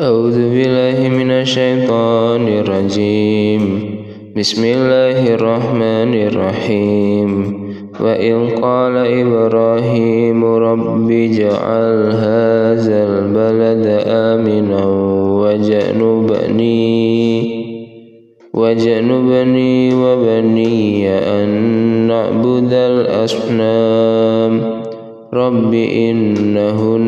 أعوذ بالله من الشيطان الرجيم. بسم الله الرحمن الرحيم. وإذ قال إبراهيم رب اجعل هذا البلد آمنا وجنبني وجنبني وبني أن نعبد الأصنام. رب إنهن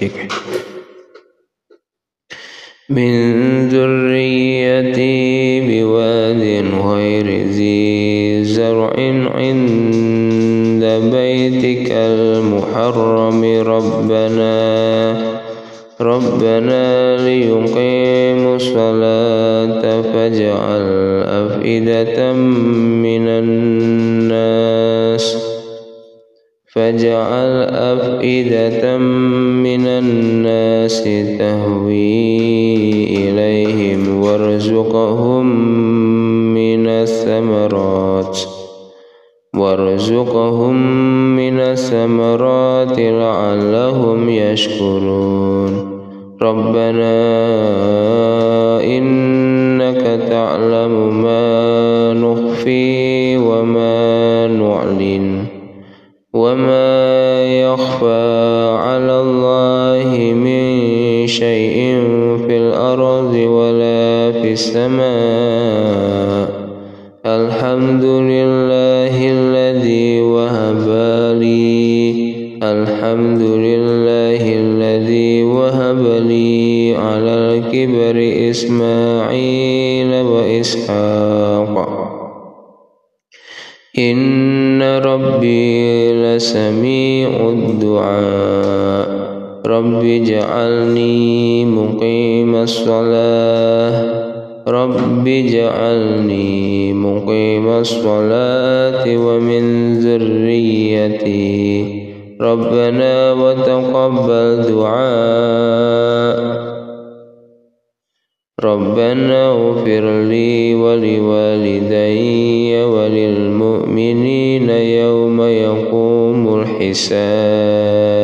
بيتك من ذريتي بواد غير ذي زرع عند بيتك المحرم. ربنا ربنا ليقيموا الصلاة فاجعل أفئدة من فاجعل أفئدة من الناس تهوي إليهم وارزقهم من الثمرات وارزقهم من الثمرات لعلهم يشكرون. ربنا إنك تعلم ما نخفي وما نعلن. يخفى على الله من شيء في الأرض ولا في السماء. الحمد لله الذي وهب لي. الحمد لله الذي وهب لي على الكبر إسماعيل وإسحاق. إن ربي لسميع الدعاء رب اجعلني مقيم الصلاة رب اجعلني مقيم الصلاة ومن ذريتي ربنا وتقبل دعاء ربنا اغفر لي ولوالدي وللمؤمنين يوم يقوم الحساب.